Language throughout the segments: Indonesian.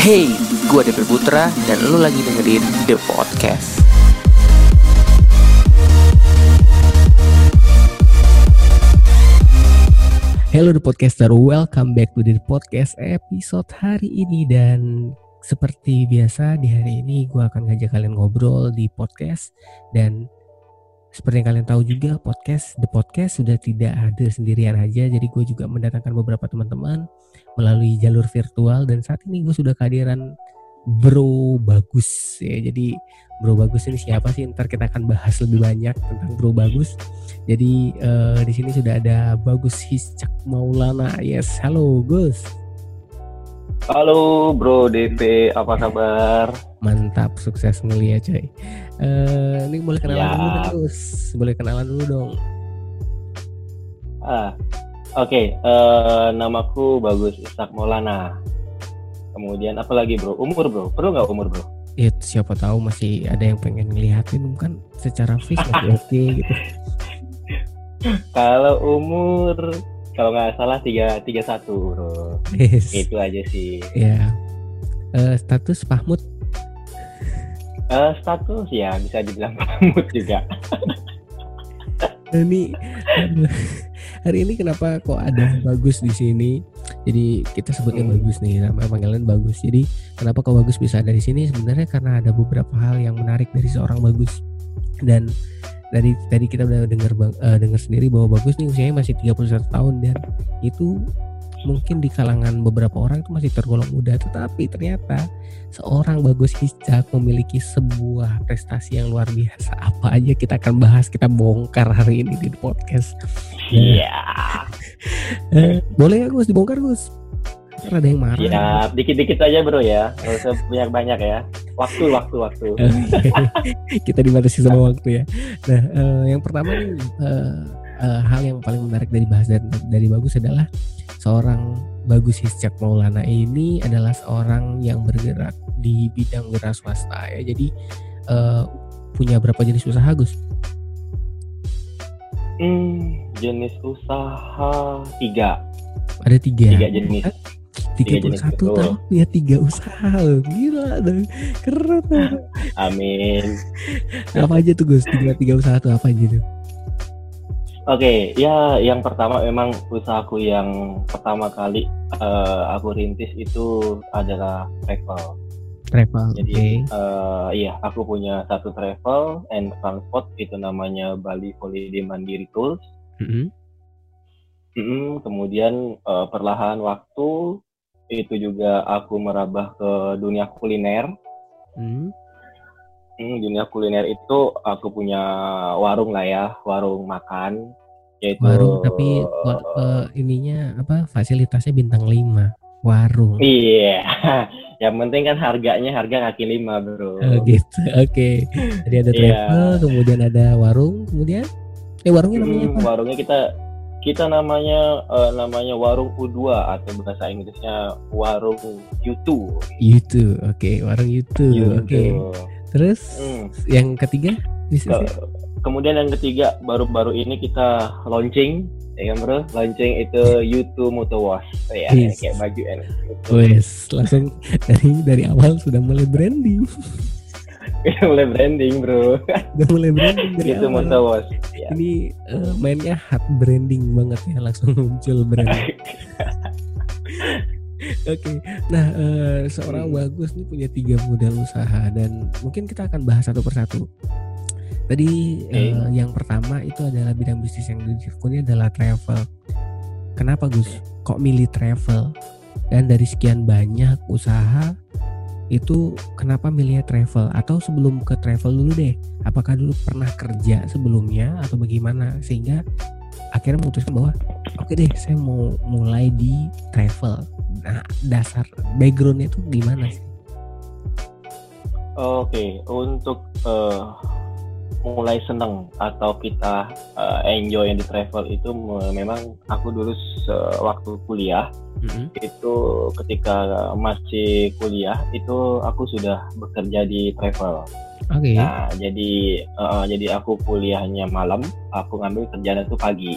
Hey, gue Depil Putra dan lu lagi dengerin The Podcast. Hello The Podcaster, welcome back to the podcast episode hari ini. Dan seperti biasa di hari ini gue akan ngajak kalian ngobrol di podcast. Dan seperti yang kalian tahu juga podcast The Podcast sudah tidak hadir sendirian aja. Jadi gue juga mendatangkan beberapa teman-teman melalui jalur virtual dan saat ini gue sudah kehadiran Bro Bagus ya jadi Bro Bagus ini siapa sih ntar kita akan bahas lebih banyak tentang Bro Bagus jadi uh, di sini sudah ada Bagus Hiscak Maulana. Yes, halo Gus. Halo Bro DP, apa kabar? Mantap, sukses mulia coy. Uh, ini boleh kenalan ya. dulu Gus. Boleh kenalan dulu dong. Ah, oke. Okay. Uh, eh, namaku Bagus Ishak Maulana. Kemudian apa lagi Bro? Umur Bro? Perlu nggak umur Bro? Ya siapa tahu masih ada yang pengen ngeliatin kan secara fisik masih oke okay, gitu kalau umur kalau nggak salah tiga tiga satu bro yes. itu aja sih ya uh, status pahmut uh, status ya bisa dibilang pahmut juga ini hari ini kenapa kok ada bagus di sini? Jadi kita sebutnya hmm. bagus nih nama panggilan bagus. Jadi kenapa kok bagus bisa ada di sini? Sebenarnya karena ada beberapa hal yang menarik dari seorang bagus. Dan dari tadi kita udah dengar uh, dengar sendiri bahwa bagus nih usianya masih 31 tahun dan itu mungkin di kalangan beberapa orang itu masih tergolong muda tetapi ternyata seorang bagus hijab memiliki sebuah prestasi yang luar biasa apa aja kita akan bahas kita bongkar hari ini di podcast iya yeah. boleh ya Gus dibongkar Gus ada yang marah. Ya, dikit-dikit aja bro ya. Usah banyak-banyak ya. Waktu, waktu, waktu. Kita dibatasi sama waktu ya. Nah, uh, yang pertama nih uh, uh, hal yang paling menarik dari bahas dari, dari bagus adalah seorang Bagus Hiscak Maulana ini adalah seorang yang bergerak di bidang wira swasta ya. Jadi uh, punya berapa jenis usaha Gus? Hmm, jenis usaha tiga. Ada tiga. Tiga jenis. Tiga puluh satu tahun punya tiga usaha loh. Gila dong. Keren. Amin. apa aja tuh Gus? Tiga tiga usaha tuh apa aja tuh? Oke, okay, ya yang pertama memang usahaku yang pertama kali uh, aku rintis itu adalah travel. Travel. Jadi okay. uh, eh, iya, aku punya satu travel and transport itu namanya Bali Holiday Mandiri Tours. Mm -hmm. Mm -hmm, kemudian uh, perlahan waktu itu juga aku merambah ke dunia kuliner. Hmm. Hmm, dunia kuliner itu aku punya warung lah ya, warung makan. Yaitu, warung tapi uh, ininya apa fasilitasnya bintang 5 warung. Iya, yang penting kan harganya harga kaki lima bro. Oh, gitu, oke. Okay. Jadi ada iya. travel, yeah. kemudian ada warung, kemudian eh warungnya namanya hmm, apa? Warungnya kita kita namanya uh, namanya warung U2 atau bahasa Inggrisnya warung U2. U2, oke, okay. warung U2. Oke. Okay. Terus hmm. yang ketiga? Ke, kemudian yang ketiga baru-baru ini kita launching ya kan bro launching itu U2 Motor Wash ya yes. kayak baju enak wes langsung dari dari awal sudah mulai branding Udah mulai branding bro. Udah mulai branding dari Itu motor Ya. Ini uh, mainnya hard branding banget ya langsung muncul branding. Oke, okay. nah uh, seorang hmm. bagus nih punya tiga modal usaha dan mungkin kita akan bahas satu persatu. Tadi okay. uh, yang pertama itu adalah bidang bisnis yang ditekuni adalah travel. Kenapa Gus? Kok milih travel? Dan dari sekian banyak usaha itu kenapa milihnya travel atau sebelum ke travel dulu deh apakah dulu pernah kerja sebelumnya atau bagaimana sehingga akhirnya memutuskan bahwa oke okay deh saya mau mulai di travel nah dasar backgroundnya itu gimana sih oke okay. untuk uh, mulai seneng atau kita uh, enjoy di travel itu memang aku dulu waktu kuliah hmm itu ketika masih kuliah itu aku sudah bekerja di travel. Okay. Nah jadi uh, jadi aku kuliahnya malam, aku ngambil kerjaan itu pagi.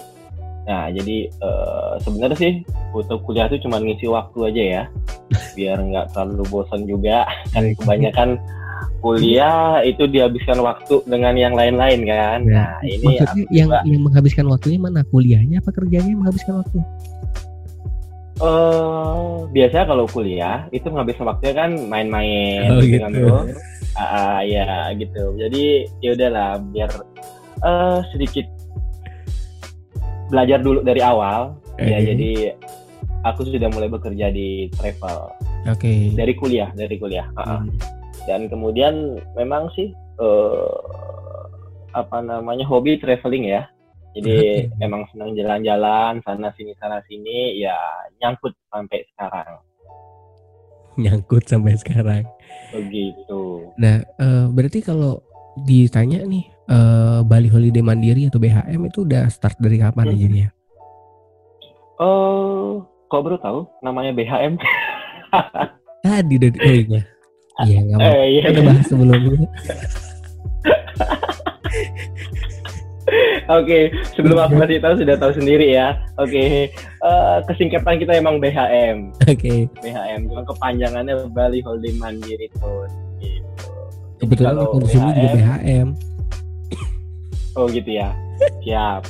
Nah, jadi uh, sebenarnya sih untuk kuliah itu cuma ngisi waktu aja ya, biar nggak terlalu bosan juga. Kan kebanyakan kuliah itu dihabiskan waktu dengan yang lain-lain kan. Ya. Nah, ini Maksudnya yang yang menghabiskan waktunya mana? Kuliahnya apa kerjanya yang menghabiskan waktu? Uh, biasanya kalau kuliah itu menghabiskan waktunya kan main-main oh, gitu. uh, ya gitu. Jadi ya udahlah biar uh, sedikit belajar dulu dari awal. Okay. ya jadi aku sudah mulai bekerja di travel. Oke. Okay. dari kuliah dari kuliah. Hmm. dan kemudian memang sih uh, apa namanya hobi traveling ya. Jadi okay. emang senang jalan-jalan sana sini sana sini. Ya nyangkut sampai sekarang. Nyangkut sampai sekarang. Begitu. Nah uh, berarti kalau ditanya nih uh, Bali Holiday Mandiri atau BHM itu udah start dari kapan hmm. jadinya? Oh, kok baru tahu namanya BHM? Tadi dari oh iya. Iya, nggak mau. Eh, iya. Kita bahas sebelumnya. Oke, okay, sebelum aku kasih tahu sudah tahu sendiri ya. Oke, okay. uh, kesingkatan kita emang BHM. Oke. Okay. BHM, cuma kepanjangannya Bali Holding Mandiri itu. Gitu. Kebetulan aku juga BHM. Oh gitu ya. Siap.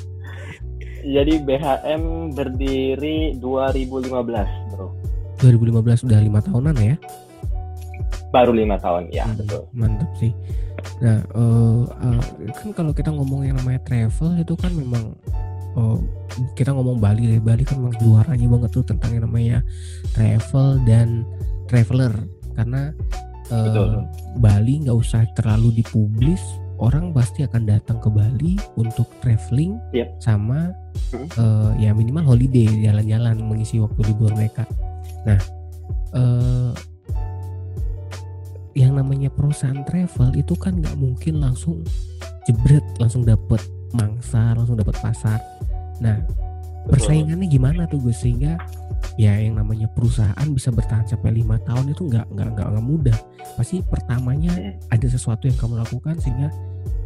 Jadi BHM berdiri 2015, Bro. 2015 udah lima tahunan ya? Baru lima tahun ya, hmm, betul. Mantap sih. Nah, uh, uh, kan kalau kita ngomong yang namanya travel itu kan memang uh, kita ngomong Bali deh. Bali kan memang juaranya banget tuh tentang yang namanya travel dan traveler karena uh, Bali nggak usah terlalu dipublis orang pasti akan datang ke Bali untuk traveling yep. sama hmm. uh, ya minimal holiday jalan-jalan mengisi waktu libur mereka. Nah, uh, yang namanya perusahaan travel itu kan nggak mungkin langsung jebret langsung dapet mangsa langsung dapat pasar. Nah, persaingannya gimana tuh Gus sehingga ya yang namanya perusahaan bisa bertahan sampai lima tahun itu nggak nggak nggak mudah pasti pertamanya hmm. ada sesuatu yang kamu lakukan sehingga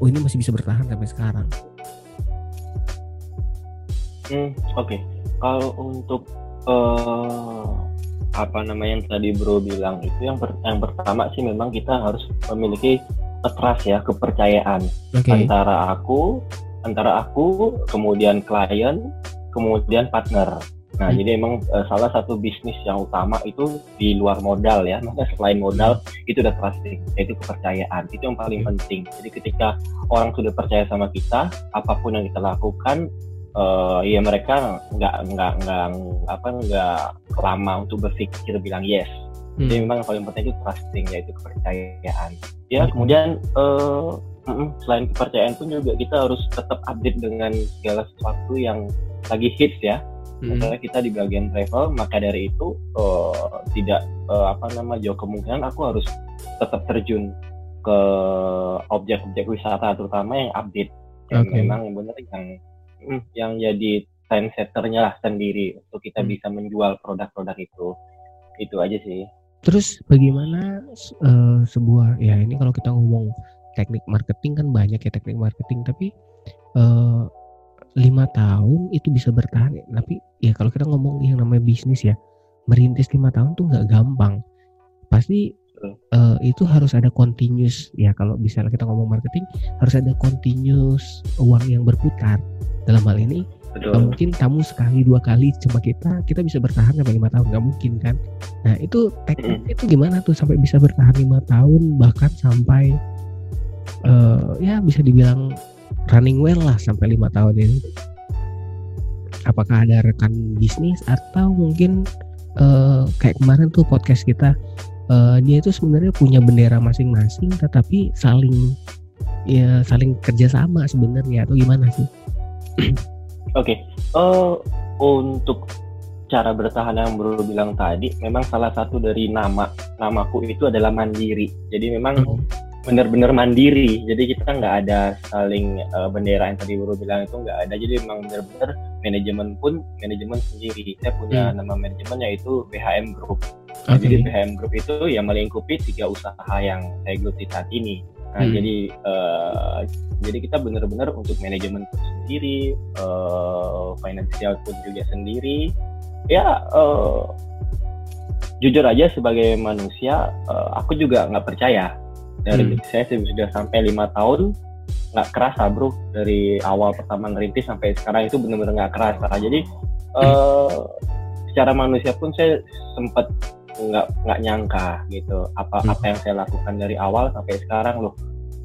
oh ini masih bisa bertahan sampai sekarang hmm oke okay. kalau untuk uh, apa namanya yang tadi bro bilang itu yang per, yang pertama sih memang kita harus memiliki trust ya kepercayaan okay. antara aku antara aku kemudian klien kemudian partner Nah, hmm. jadi emang uh, salah satu bisnis yang utama itu di luar modal ya. Maksudnya selain modal itu udah trusting, yaitu kepercayaan. Itu yang paling hmm. penting. Jadi ketika orang sudah percaya sama kita, apa pun yang kita lakukan, uh, ya mereka nggak nggak nggak apa nggak lama untuk berpikir bilang yes. Hmm. Jadi memang yang paling penting itu trusting, yaitu kepercayaan. Ya, hmm. kemudian uh, selain kepercayaan pun juga kita harus tetap update dengan segala sesuatu yang lagi hits ya hmm. misalnya kita di bagian travel maka dari itu uh, tidak uh, apa nama jauh kemungkinan aku harus tetap terjun ke objek-objek wisata terutama yang update yang okay. memang benar yang hmm, yang jadi trendsetternya lah sendiri untuk kita hmm. bisa menjual produk-produk itu itu aja sih terus bagaimana uh, sebuah ya ini kalau kita ngomong teknik marketing kan banyak ya teknik marketing tapi uh, lima tahun itu bisa bertahan tapi ya kalau kita ngomong yang namanya bisnis ya merintis lima tahun tuh nggak gampang. Pasti uh, itu harus ada continuous ya. Kalau misalnya kita ngomong marketing harus ada continuous uang yang berputar. Dalam hal ini Betul. mungkin kamu sekali dua kali cuma kita kita bisa bertahan sampai lima tahun. Nggak mungkin kan? Nah itu teknik mm. itu gimana tuh sampai bisa bertahan lima tahun bahkan sampai uh, ya bisa dibilang running well lah sampai lima tahun ini apakah ada rekan bisnis atau mungkin uh, kayak kemarin tuh podcast kita uh, dia itu sebenarnya punya bendera masing-masing tetapi saling ya saling kerjasama sebenarnya atau gimana sih? Oke, okay. uh, untuk cara bertahan yang baru bilang tadi, memang salah satu dari nama namaku itu adalah mandiri. Jadi memang hmm benar-benar mandiri jadi kita nggak ada saling uh, bendera yang tadi Bro bilang itu nggak ada jadi memang benar-benar manajemen pun manajemen sendiri saya punya hmm. nama manajemen yaitu BHM Group okay. jadi BHM Group itu yang melingkupi tiga usaha yang saya geluti saat ini Nah, hmm. jadi uh, jadi kita benar-benar untuk manajemen pun sendiri, uh, financial pun juga sendiri. Ya uh, jujur aja sebagai manusia, uh, aku juga nggak percaya dari hmm. saya sudah sampai lima tahun nggak kerasa bro dari awal pertama ngerintis sampai sekarang itu benar-benar nggak kerasa. Jadi hmm. uh, secara manusia pun saya sempat nggak nggak nyangka gitu apa hmm. apa yang saya lakukan dari awal sampai sekarang loh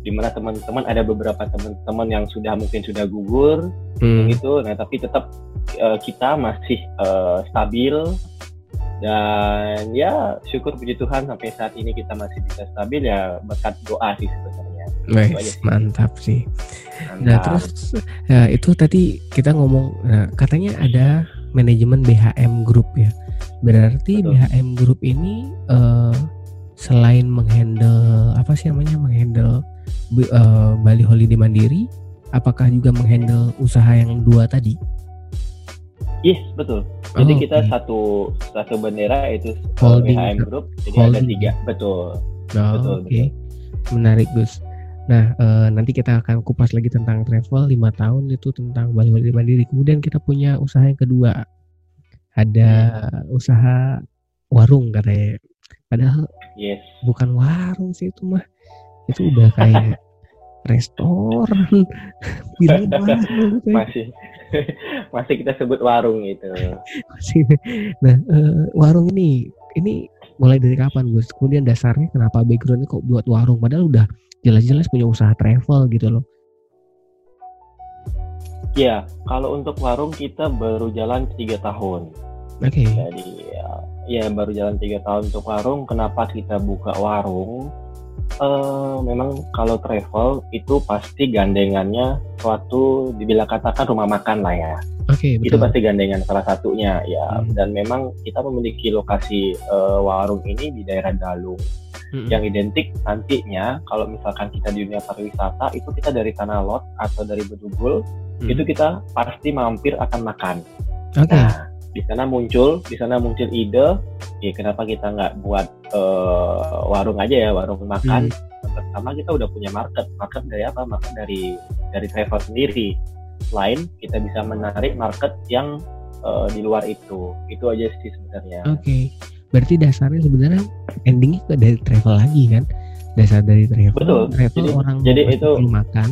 di mana teman-teman ada beberapa teman-teman yang sudah mungkin sudah gugur hmm. gitu nah tapi tetap uh, kita masih uh, stabil dan ya syukur puji Tuhan sampai saat ini kita masih bisa stabil ya berkat doa sih sebenarnya Wes, mantap sih. Mantap. Nah terus ya, itu tadi kita ngomong nah, katanya ada manajemen BHM Group ya. Berarti Betul. BHM Group ini uh, selain menghandle apa sih namanya menghandle uh, Bali Holiday Mandiri, apakah juga menghandle usaha yang dua tadi? Yes, betul. Jadi oh, kita okay. satu satu bendera itu holding, BHM Group, jadi holding. ada tiga, betul. Oh, betul, Oke, okay. menarik Gus. Nah, uh, nanti kita akan kupas lagi tentang travel lima tahun itu tentang Bali Holiday Mandiri. Kemudian kita punya usaha yang kedua, ada usaha warung katanya padahal yes. bukan warung sih itu mah itu udah kayak restoran masih masih kita sebut warung itu masih nah uh, warung ini ini mulai dari kapan Gus kemudian dasarnya kenapa backgroundnya kok buat warung padahal udah jelas-jelas punya usaha travel gitu loh Ya, kalau untuk warung kita baru jalan tiga tahun. Oke. Okay. Jadi ya, ya baru jalan tiga tahun untuk warung. Kenapa kita buka warung? Uh, memang kalau travel itu pasti gandengannya suatu dibilang katakan rumah makan lah ya. Oke. Okay, itu pasti gandengan salah satunya ya. Hmm. Dan memang kita memiliki lokasi uh, warung ini di daerah Dalung. Hmm. Yang identik nantinya kalau misalkan kita di dunia pariwisata itu kita dari Tanah Lot atau dari Bedugul hmm. itu kita pasti mampir akan makan. Okay. Nah, di sana muncul di sana muncul ide. Ya kenapa kita nggak buat uh, warung aja ya warung makan? Hmm. pertama kita udah punya market. Market dari apa? Market dari dari travel sendiri. Selain kita bisa menarik market yang uh, di luar itu. Itu aja sih sebenarnya. Oke. Okay. berarti dasarnya sebenarnya endingnya ke dari travel lagi kan? Dasar dari travel betul. travel jadi, orang jadi itu makan.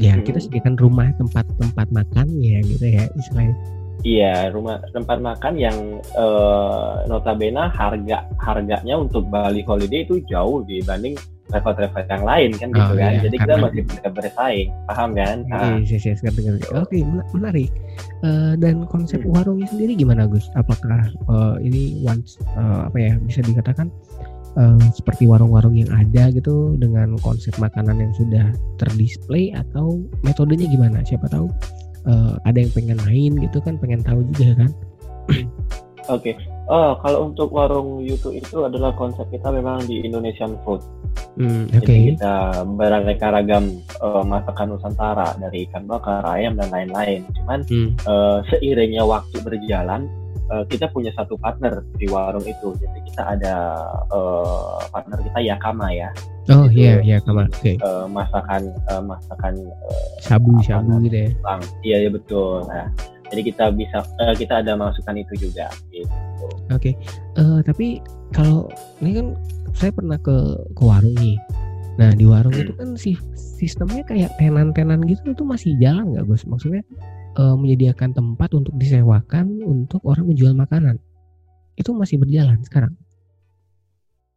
Ya hmm. kita sediakan rumah tempat tempat makan ya gitu ya istilahnya Iya, rumah tempat makan yang uh, notabene harga harganya untuk Bali Holiday itu jauh dibanding travel-travel yang lain kan gitu oh, kan. Iya, Jadi kita masih bisa bersaing, paham kan? Iya, iya, iya, iya, Oke, menarik. Uh, dan konsep hmm. warungnya sendiri gimana Gus? Apakah uh, ini once uh, apa ya bisa dikatakan uh, seperti warung-warung yang ada gitu dengan konsep makanan yang sudah terdisplay atau metodenya gimana? Siapa tahu uh, ada yang pengen main gitu kan pengen tahu juga kan oke okay. oh kalau untuk warung YouTube itu adalah konsep kita memang di Indonesian food hmm, okay. jadi kita beraneka ragam uh, masakan Nusantara dari ikan bakar ayam dan lain-lain cuman hmm. uh, seiringnya waktu berjalan uh, kita punya satu partner di warung itu. Jadi kita ada uh, partner kita Yakama ya. Oh iya yeah, Yakama. Oke. Okay. Uh, masakan uh, masakan uh, shabu shabu gitu ya. Bang. Iya ya betul. Nah, jadi kita bisa uh, kita ada masukan itu juga. Gitu. Oke. Okay. Uh, tapi kalau ini kan saya pernah ke ke warung nih. Nah di warung hmm. itu kan sih sistemnya kayak tenan-tenan gitu itu masih jalan nggak Gus? Maksudnya uh, menyediakan tempat untuk disewakan untuk orang menjual makanan. Itu masih berjalan sekarang?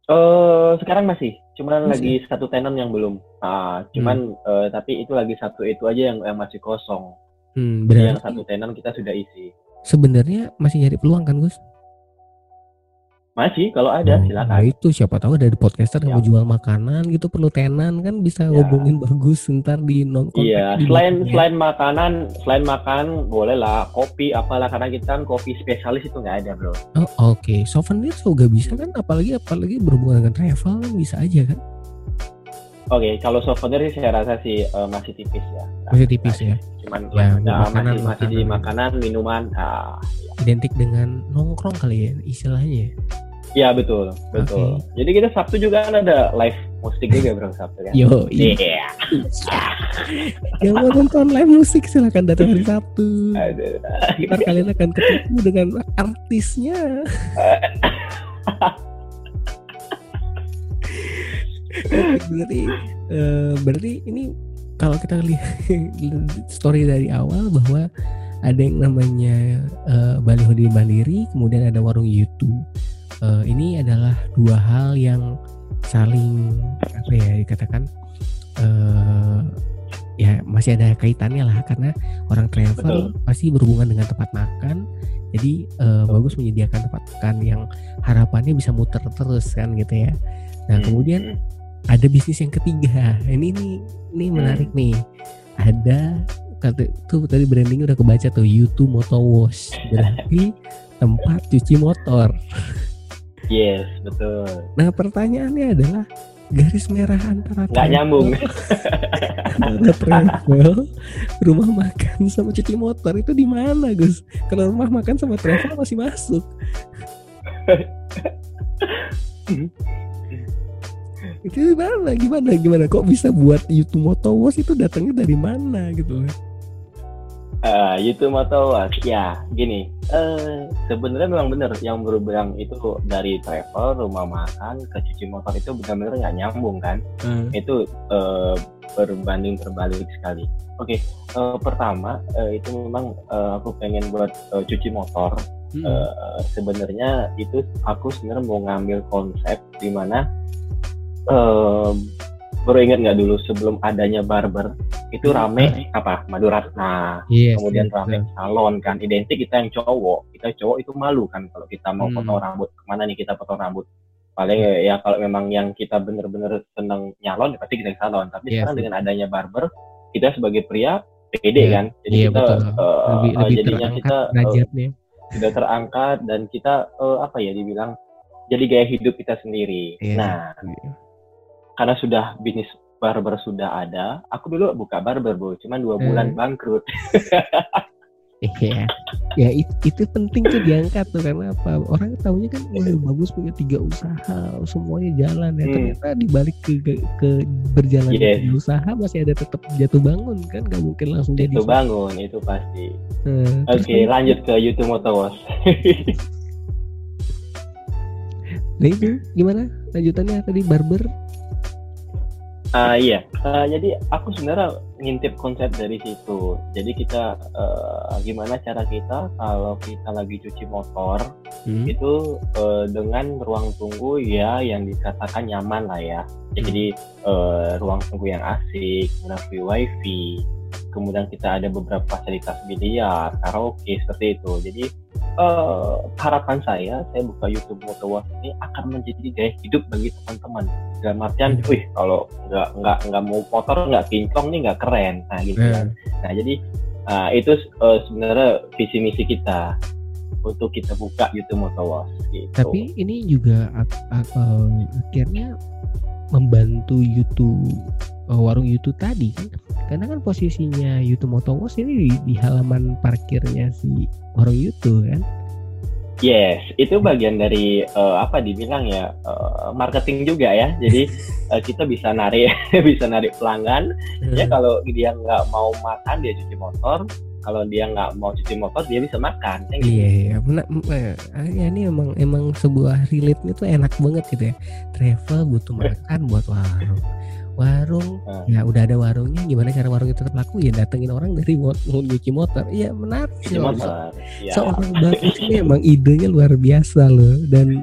Uh, sekarang masih, cuman masih. lagi satu tenan yang belum. Nah, cuman hmm. uh, tapi itu lagi satu itu aja yang yang masih kosong. Hmm, berarti yang satu tenan kita sudah isi. Sebenarnya masih nyari peluang kan Gus? Masih, kalau ada oh, silakan. Nah itu siapa tahu dari podcaster yang ya. mau jual makanan gitu perlu tenan kan bisa ya. ngobongin bagus ntar di non Iya, selain ya. selain makanan, selain makan boleh lah kopi apalah karena kita kan kopi spesialis itu nggak ada bro. Oh oke, okay. souvenir juga bisa kan apalagi apalagi berhubungan dengan travel bisa aja kan? Oke, okay, kalau souvenir sih saya rasa sih uh, masih tipis ya. Masih tipis ya. Cuman ya, nah, makanan, masih, makanan. masih di makanan, minuman. Uh, Identik dengan nongkrong kali ya istilahnya. Ya? Iya betul, betul. Okay. Jadi kita Sabtu juga kan ada live musik juga bro Sabtu kan. Yo, iya. Yeah. Yang mau nonton live musik silahkan datang hari Sabtu. Ntar kalian akan ketemu dengan artisnya. berarti uh, berarti ini kalau kita lihat story dari awal bahwa ada yang namanya uh, baliho di mandiri, kemudian ada warung YouTube. Uh, ini adalah dua hal yang saling apa ya dikatakan uh, ya masih ada kaitannya lah karena orang travel Betul. pasti berhubungan dengan tempat makan. Jadi uh, bagus menyediakan tempat makan yang harapannya bisa muter terus kan gitu ya. Nah hmm, kemudian ada bisnis yang ketiga. Ini ini ini menarik hmm. nih. Ada kata tuh tadi branding udah kebaca tuh YouTube Motor Wash berarti tempat cuci motor. Yes, betul. Nah pertanyaannya adalah garis merah antara nggak nyambung. antara travel rumah makan sama cuci motor itu di mana Gus? Kalau rumah makan sama travel masih masuk. Itu gimana gimana? Gimana? Kok bisa buat YouTube Motowas itu datangnya dari mana gitu Uh, YouTube Motowas ya gini. Uh, sebenarnya memang benar. Yang berbilang itu dari travel rumah makan ke cuci motor itu benar-benar nggak nyambung kan? Hmm. itu uh, berbanding terbalik sekali. Oke okay, uh, pertama uh, itu memang uh, aku pengen buat uh, cuci motor. Hmm. uh, sebenarnya itu aku sebenarnya mau ngambil konsep di mana uh, baru ingat nggak dulu sebelum adanya barber itu hmm. rame apa Maduratna yes, kemudian yes, rame yes. salon kan identik kita yang cowok kita cowok itu malu kan kalau kita mau hmm. potong rambut ke mana nih kita potong rambut paling ya, ya kalau memang yang kita bener-bener seneng nyalon ya pasti kita ke salon tapi yes, sekarang yes. dengan adanya barber kita sebagai pria pede yeah. kan jadi yeah, kita uh, lebih, uh, lebih jadinya kita uh, sudah terangkat dan kita uh, apa ya dibilang jadi gaya hidup kita sendiri yeah. nah yeah karena sudah bisnis barber sudah ada, aku dulu buka barber bu, cuma dua bulan hmm. bangkrut. Iya, ya itu, itu penting tuh diangkat tuh karena apa? Orang tahunya kan wah bagus punya tiga usaha, semuanya jalan ya. Hmm. Ternyata dibalik ke ke, ke berjalan yes. usaha masih ada tetap jatuh bangun kan? Gak mungkin langsung jatuh jadi. Bangun itu pasti. Hmm, Oke, okay, lanjut ke YouTube Motowas. nah itu gimana lanjutannya tadi barber Uh, iya, uh, jadi aku sebenarnya ngintip konsep dari situ. Jadi kita uh, gimana cara kita kalau kita lagi cuci motor hmm. itu uh, dengan ruang tunggu ya yang dikatakan nyaman lah ya. Jadi uh, ruang tunggu yang asik, free wifi, kemudian kita ada beberapa fasilitas biliar, karaoke seperti itu. Jadi uh, harapan saya saya buka YouTube Motowas ini akan menjadi gaya hidup bagi teman-teman dalam artian hmm. wih kalau nggak nggak nggak mau motor nggak kinclong nih nggak keren nah gitu hmm. kan nah jadi uh, itu uh, sebenarnya visi misi kita untuk kita buka YouTube Motowas gitu. tapi ini juga uh, akhirnya membantu YouTube uh, warung YouTube tadi kan karena kan posisinya YouTube Motowas ini di, di halaman parkirnya si warung YouTube kan Yes, itu bagian dari uh, apa dibilang ya uh, marketing juga ya. Jadi uh, kita bisa narik bisa narik pelanggan. Ya, hmm. Kalau dia nggak mau makan dia cuci motor. Kalau dia nggak mau cuci motor dia bisa makan. Gitu. Iya, iya. Benar, ya, ini emang emang sebuah relate itu enak banget gitu ya. Travel butuh makan buat warung warung uh. ya udah ada warungnya gimana cara warung itu tetap laku ya datengin orang dari nyuci motor iya menarik sih motor. Ya. seorang bagus ini emang idenya luar biasa loh dan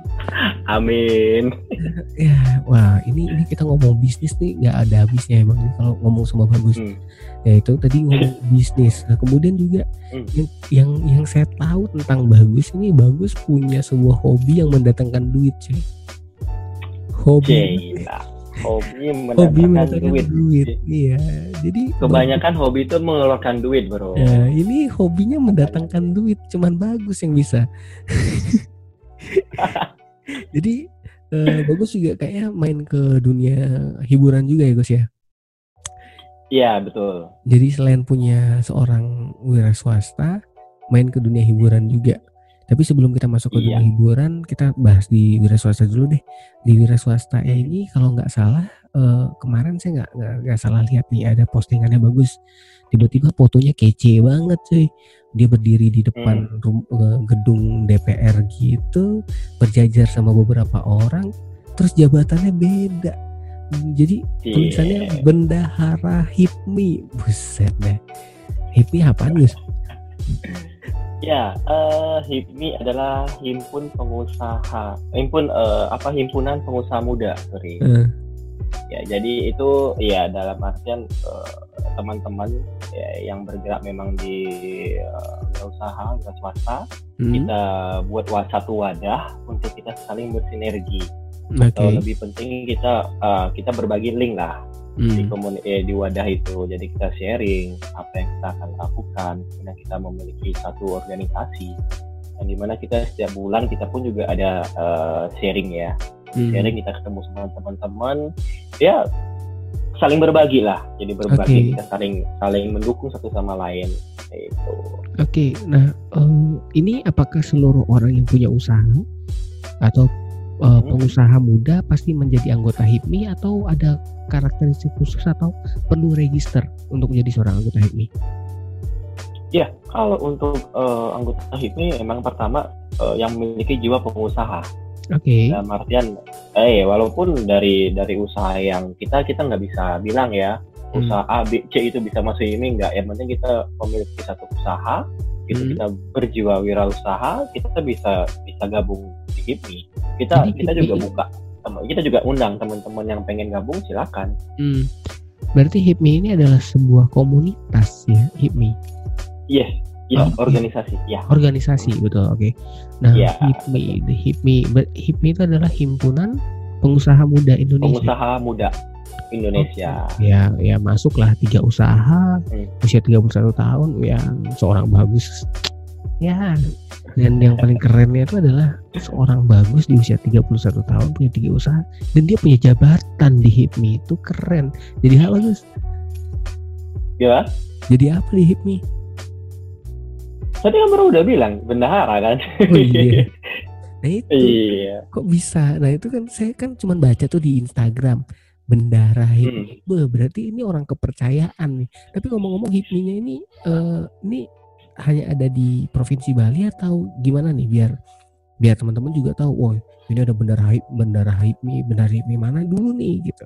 amin ya wah ini ini kita ngomong bisnis nih nggak ada habisnya emang kalau ngomong sama bagus hmm. ya itu tadi ngomong bisnis nah kemudian juga hmm. yang yang yang saya tahu tentang bagus ini bagus punya sebuah hobi yang mendatangkan duit cuy hobi hobi mendatangkan duit. duit. Iya, jadi kebanyakan hobi itu mengeluarkan duit, bro. Ya, ini hobinya mendatangkan duit, cuman bagus yang bisa. jadi eh, bagus juga kayaknya main ke dunia hiburan juga ya, Gus ya. Iya, betul. Jadi selain punya seorang wira swasta, main ke dunia hiburan juga. Tapi sebelum kita masuk ke iya. dunia hiburan, kita bahas di wira swasta dulu deh. Di wira swasta ini kalau nggak salah uh, kemarin saya nggak nggak salah lihat nih ada postingannya bagus. Tiba-tiba fotonya kece banget cuy. Dia berdiri di depan hmm. rum, uh, gedung DPR gitu, berjajar sama beberapa orang, terus jabatannya beda. Jadi yeah. tulisannya Bendahara Hipmi. Buset deh. Hipmi apa Gus? Ya, uh, HIPMI adalah himpun pengusaha, himpun uh, apa himpunan pengusaha muda, sorry. Uh. Ya, jadi itu ya dalam artian teman teman-teman ya, yang bergerak memang di uh, usaha, usaha swasta, hmm. kita buat satu wadah untuk kita saling bersinergi. Okay. Atau lebih penting kita uh, kita berbagi link lah hmm. di komun eh, di wadah itu jadi kita sharing apa yang kita akan lakukan karena kita memiliki satu organisasi yang di mana kita setiap bulan kita pun juga ada uh, sharing ya hmm. sharing kita ketemu sama teman-teman ya saling berbagi lah jadi berbagi okay. kita saling saling mendukung satu sama lain itu oke okay. nah um, ini apakah seluruh orang yang punya usaha atau uh, pengusaha muda pasti menjadi anggota HIPMI atau ada karakteristik khusus atau perlu register untuk menjadi seorang anggota HIPMI? Ya, kalau untuk uh, anggota HIPMI memang pertama uh, yang memiliki jiwa pengusaha. Oke. Okay. Dalam artian, eh walaupun dari dari usaha yang kita kita nggak bisa bilang ya hmm. usaha A, B, C itu bisa masuk ini nggak. Yang penting kita memiliki satu usaha, itu hmm. kita berjiwa wirausaha, kita bisa bisa gabung di HIPMI kita Jadi, kita juga buka kita juga undang teman-teman yang pengen gabung silakan hmm. berarti HIPMI ini adalah sebuah komunitas ya HIPMI yes Ya, oh, organisasi, ya. Organisasi, betul. Oke. Okay. Nah, ya. HIPMI, HIPMI, HIPMI itu adalah himpunan pengusaha muda Indonesia. Pengusaha muda Indonesia. Okay. Ya, ya masuklah tiga usaha hmm. usia 31 tahun, ya seorang bagus. Ya, dan yang paling kerennya itu adalah seorang bagus di usia 31 tahun punya tiga usaha dan dia punya jabatan di HIPMI. Itu keren. Jadi apa Gus? Ya. Jadi apa di HIPMI? Tadi kan baru udah bilang bendahara kan? Oh iya. Nah itu iya. kok bisa? Nah itu kan saya kan cuma baca tuh di Instagram bendara HIPMI. Hmm. berarti ini orang kepercayaan nih. Tapi ngomong-ngomong HIPMI-nya ini uh, ini hanya ada di provinsi Bali atau gimana nih biar biar teman-teman juga tahu, oh ini ada bendara hype, bendara HIPMI, bendara HIPMI mana dulu nih gitu.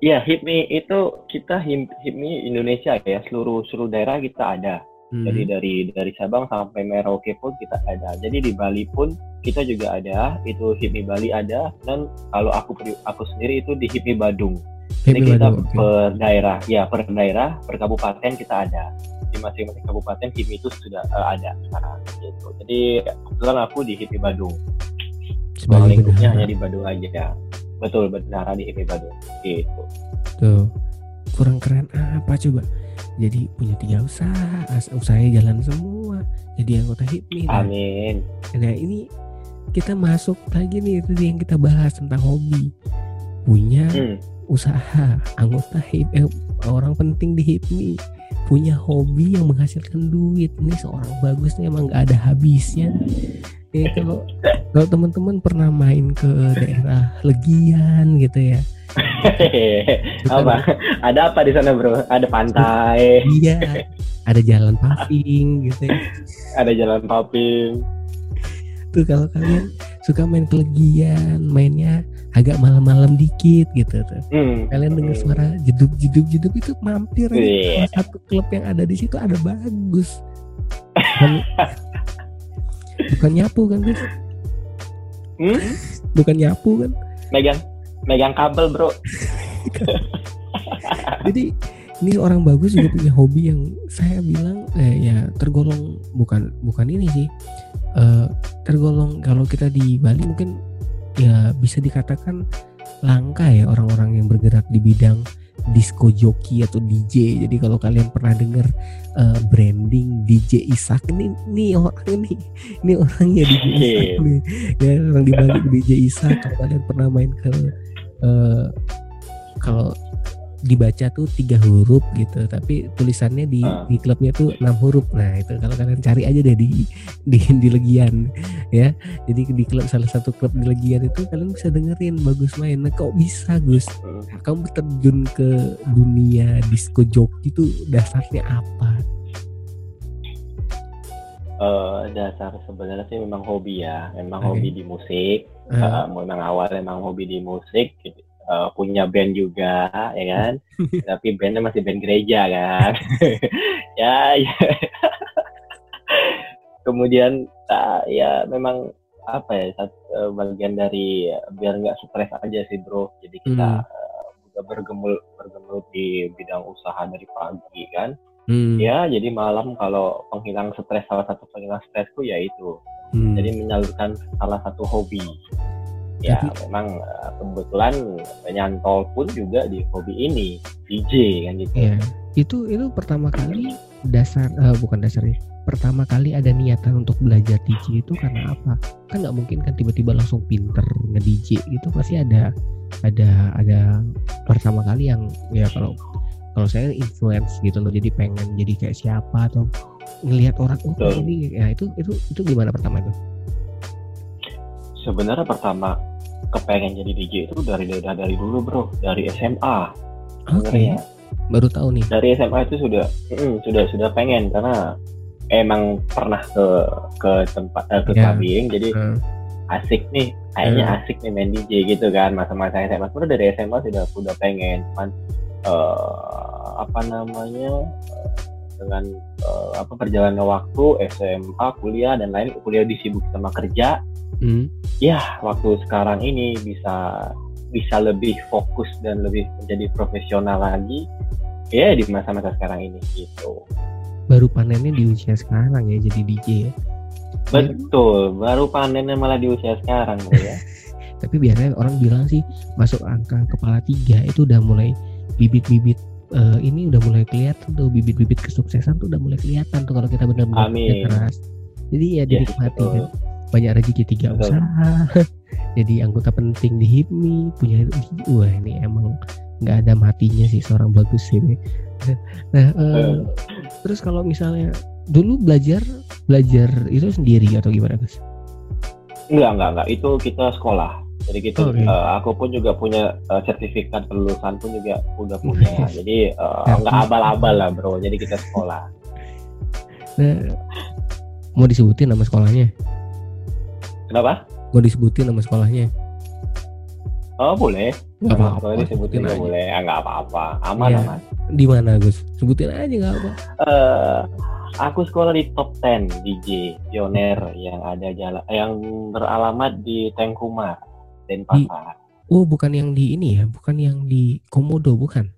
Iya, HIPMI itu kita HIPMI Indonesia ya, seluruh seluruh daerah kita ada. Hmm. Jadi dari dari Sabang sampai Merauke pun kita ada. Jadi di Bali pun kita juga ada, itu HIPMI Bali ada dan kalau aku aku sendiri itu di HIPMI Badung. Jadi kita Badung, per daerah, ya per daerah, per kabupaten kita ada di masing-masing kabupaten HIPMI itu sudah uh, ada sekarang gitu. Jadi kebetulan aku di HIPMI Badung. Sebagai lingkupnya hanya di Badung aja. Betul benar di HIPMI Badung gitu. Tuh kurang keren apa coba? Jadi punya tiga usaha, usahanya jalan semua. Jadi anggota HIPMI. Amin. Nah ini kita masuk lagi nih itu yang kita bahas tentang hobi. Punya hmm. usaha anggota HIPMI eh, orang penting di HIPMI punya hobi yang menghasilkan duit. Ini seorang bagus nih emang nggak ada habisnya. Ya kalau kalau teman-teman pernah main ke daerah Legian gitu ya? Apa? Ada apa di sana bro? Ada pantai. Iya ada jalan paving gitu ya. Ada jalan paving. Tuh kalau kalian suka main kelegian mainnya agak malam-malam dikit gitu tuh. Hmm. Kalian dengar suara jeduk jeduk jeduk itu mampir yeah. satu klub yang ada di situ ada bagus. Bukan, bukan nyapu kan guys? Hmm? Bukan nyapu kan? Megang megang kabel bro. Jadi ini orang bagus juga punya hobi yang saya bilang eh, ya tergolong bukan bukan ini sih uh, tergolong kalau kita di Bali mungkin ya bisa dikatakan langka ya orang-orang yang bergerak di bidang disco joki atau DJ. Jadi kalau kalian pernah dengar uh, branding DJ Isak ini ini orang ini ini orangnya DJ Isak nih. Ya orang di balik DJ Isak. Kalau kalian pernah main ke uh, kalau dibaca tuh tiga huruf gitu tapi tulisannya di uh. di klubnya tuh enam huruf. Nah itu kalau kalian cari aja deh di di di Legian ya. Jadi di klub salah satu klub di Legian itu kalian bisa dengerin bagus main nah kok bisa Gus? Nah, kamu terjun ke dunia disco joki itu dasarnya apa? Uh, dasar sebenarnya sih memang hobi ya. Memang okay. hobi di musik. Uh. Uh, memang awal memang hobi di musik gitu uh, punya band juga ya kan tapi bandnya masih band gereja kan ya, ya. kemudian uh, ya memang apa ya satu, uh, bagian dari biar nggak stres aja sih bro jadi kita hmm. uh, juga bergemul bergemul di bidang usaha dari pagi kan hmm. ya jadi malam kalau penghilang stres salah satu penghilang stresku ya itu hmm. jadi menyalurkan salah satu hobi ya Tapi, memang uh, kebetulan nyantol pun juga di hobi ini DJ kan gitu. Ya itu itu pertama kali dasar uh, bukan dasarnya pertama kali ada niatan untuk belajar DJ itu karena apa? Kan nggak mungkin kan tiba-tiba langsung pinter nge DJ itu pasti ada ada ada pertama kali yang ya kalau kalau saya influence gitu loh jadi pengen jadi kayak siapa atau ngelihat orang oh ini ya itu itu itu gimana pertama itu? Sebenarnya pertama kepengen jadi DJ itu dari dari, dari dulu bro. Dari SMA okay. baru tahu nih. Dari SMA itu sudah mm, sudah sudah pengen karena emang pernah ke ke tempat eh, ke yeah. clubbing jadi uh. asik nih. Kayaknya uh. asik nih main DJ gitu kan. Masa-masa SMA sebenarnya dari SMA sudah sudah pengen. Cuman uh, apa namanya dengan uh, apa perjalanan waktu SMA kuliah dan lain kuliah disibuk sama kerja. Hmm. ya waktu sekarang ini bisa bisa lebih fokus dan lebih menjadi profesional lagi. Ya di masa-masa sekarang ini gitu. Baru panennya di usia sekarang ya jadi DJ ya? Betul baru panennya malah di usia sekarang ya. Tapi biasanya orang bilang sih masuk angka kepala tiga itu udah mulai bibit-bibit uh, ini udah mulai kelihatan tuh bibit-bibit kesuksesan tuh udah mulai kelihatan tuh kalau kita benar-benar keras. Jadi ya dinikmati yes, kan? Banyak rezeki tiga Betul. usaha. Jadi anggota penting di HIPMI punya wah ini emang nggak ada matinya sih seorang bagus ini. Nah uh, terus kalau misalnya dulu belajar belajar itu sendiri atau gimana Gus? Enggak enggak enggak. Itu kita sekolah jadi gitu okay. uh, eh, aku pun juga punya uh, sertifikat kelulusan pun juga udah punya jadi uh, nggak abal-abal lah bro jadi kita sekolah nah, mau disebutin nama sekolahnya Kenapa? Mau disebutin nama sekolahnya? Oh boleh. Gak apa-apa. disebutin aja. boleh. Ah, nggak apa-apa. Aman ya. aman. Di mana Gus? Sebutin aja nggak apa. Uh, aku sekolah di top 10 DJ pioner yang ada jalan yang beralamat di Tengkumar, Denpasar. Oh bukan yang di ini ya, bukan yang di Komodo bukan?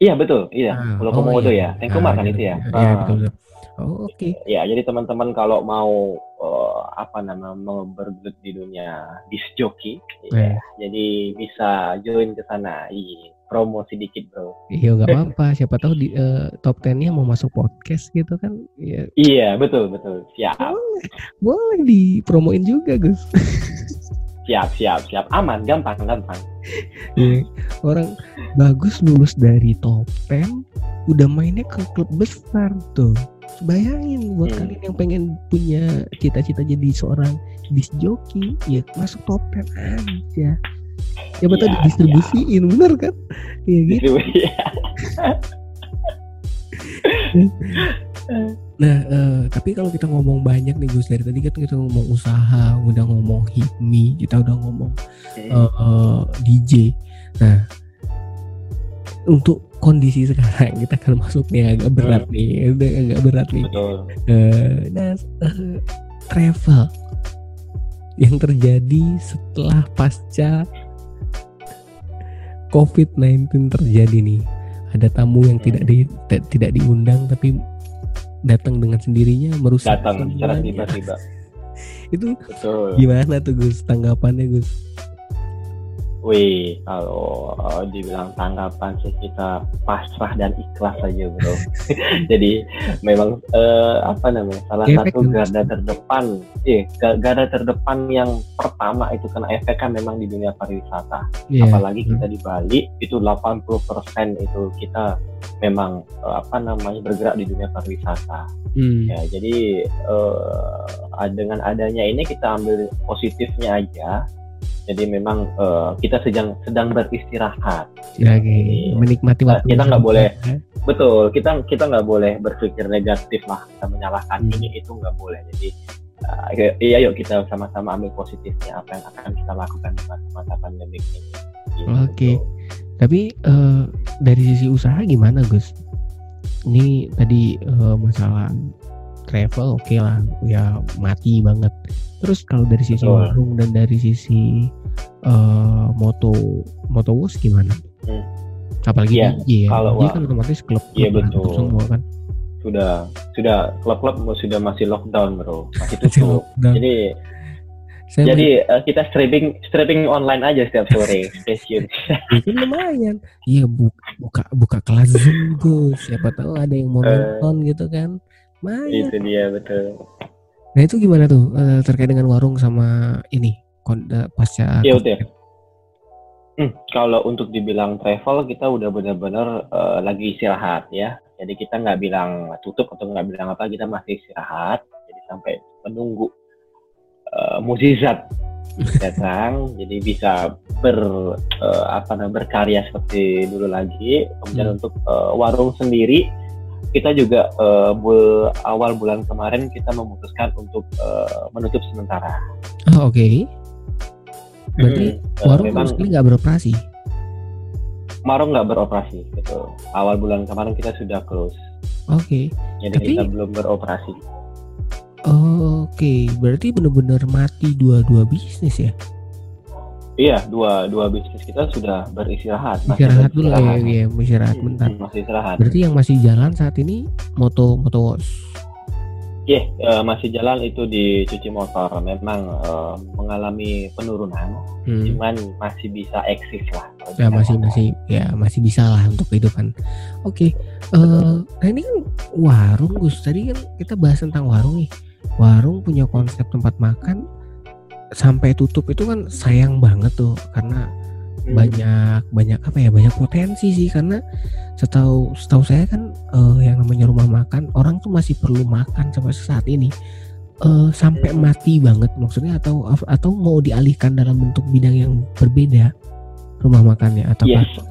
Iya betul, iya. Ah, Pulau oh, Komodo iya. ya, Tengkumar ah, kan iya, itu ya. Iya, ah. betul, betul. Oh, Oke. Okay. Ya, jadi teman-teman kalau mau uh, apa nama mau bergelut di dunia disc jockey, yeah. ya, jadi bisa join ke sana. Iya, promo sedikit bro. Iya nggak apa-apa. Siapa tahu di uh, top 10-nya mau masuk podcast gitu kan? Iya. Iya betul betul. Siap. Boleh, boleh dipromoin juga Gus. siap siap siap. Aman, gampang gampang. Ya, orang bagus lulus dari top 10 udah mainnya ke klub besar tuh bayangin buat hmm. kalian yang pengen punya cita-cita jadi seorang disc jockey ya masuk top 10 aja ya betul ya, didistribusiin ya. bener kan ya gitu nah uh, tapi kalau kita ngomong banyak nih Gus dari tadi kan kita ngomong usaha udah ngomong hipmi kita udah ngomong uh, uh, DJ nah untuk kondisi sekarang kita akan masuk nih agak berat hmm. nih udah agak berat nih. Uh, nah uh, travel yang terjadi setelah pasca COVID-19 terjadi nih. Ada tamu yang hmm. tidak di tidak diundang tapi datang dengan sendirinya merusak datang secara tiba-tiba. Itu Betul. gimana tuh Gus tanggapannya Gus Wih, kalau uh, dibilang tanggapan sih kita pasrah dan ikhlas saja bro. Jadi memang uh, apa namanya salah efek satu garda terdepan, eh garda terdepan yang pertama itu kena efek kan memang di dunia pariwisata. Yeah. Apalagi kita di Bali itu 80% itu kita memang uh, apa namanya bergerak di dunia pariwisata. Hmm. Ya, jadi uh, dengan adanya ini kita ambil positifnya aja jadi memang uh, kita sedang sedang beristirahat. Ya, menikmati waktu. Kita nggak boleh, ya? betul. Kita kita nggak boleh berpikir negatif lah, kita menyalahkan hmm. ini itu nggak boleh. Jadi uh, iya, yuk kita sama-sama ambil positifnya apa yang akan kita lakukan di masa pandemi ini. Gitu. Oke. Okay. Tapi uh, dari sisi usaha gimana Gus? Ini tadi uh, masalah travel oke okay lah, ya mati banget. Terus kalau dari sisi warung dan dari sisi uh, moto moto was gimana? Hmm. Apalagi ya, DJ ya, kalau dia kan otomatis klub, iya betul. semua kan. Sudah sudah klub-klub sudah masih lockdown bro, masih tutup. Jadi saya Jadi uh, kita streaming streaming online aja setiap sore stasiun. Itu lumayan. Iya buka buka buka kelas Zoom tuh. Siapa tahu ada yang mau uh, nonton gitu kan. Lumayan. Itu dia betul. Nah itu gimana tuh uh, terkait dengan warung sama ini pasca? Iya betul. Hmm, kalau untuk dibilang travel kita udah benar-benar uh, lagi istirahat ya. Jadi kita nggak bilang tutup atau nggak bilang apa, kita masih istirahat. Jadi sampai menunggu uh, mukjizat datang, jadi bisa ber uh, apa namanya berkarya seperti dulu lagi. Kemudian hmm. untuk uh, warung sendiri kita juga uh, bul awal bulan kemarin kita memutuskan untuk uh, menutup sementara. Oh, Oke. Okay. Berarti hmm, warung memang nggak beroperasi? Warung nggak beroperasi, gitu. Awal bulan kemarin kita sudah close. Oke. Okay. Jadi Tapi... kita belum beroperasi. Oke, okay. berarti benar-benar mati dua-dua bisnis ya? Iya, dua dua bisnis kita sudah beristirahat. Istirahat dulu ya, ya, istirahat hmm, bentar. Masih istirahat. Berarti yang masih jalan saat ini moto moto. Iya, yeah, uh, masih jalan itu di cuci motor. Memang uh, mengalami penurunan, hmm. cuman masih bisa eksis lah. Ya masih motor. masih ya masih bisa lah untuk kehidupan. Oke, okay. uh, eh, nah ini kan warung Gus. Tadi kan kita bahas tentang warung nih. Warung punya konsep tempat makan sampai tutup itu kan sayang banget tuh karena hmm. banyak banyak apa ya banyak potensi sih karena setahu setahu saya kan uh, yang namanya rumah makan orang tuh masih perlu makan sampai saat ini uh, sampai hmm. mati banget maksudnya atau atau mau dialihkan dalam bentuk bidang yang berbeda rumah makannya atau yes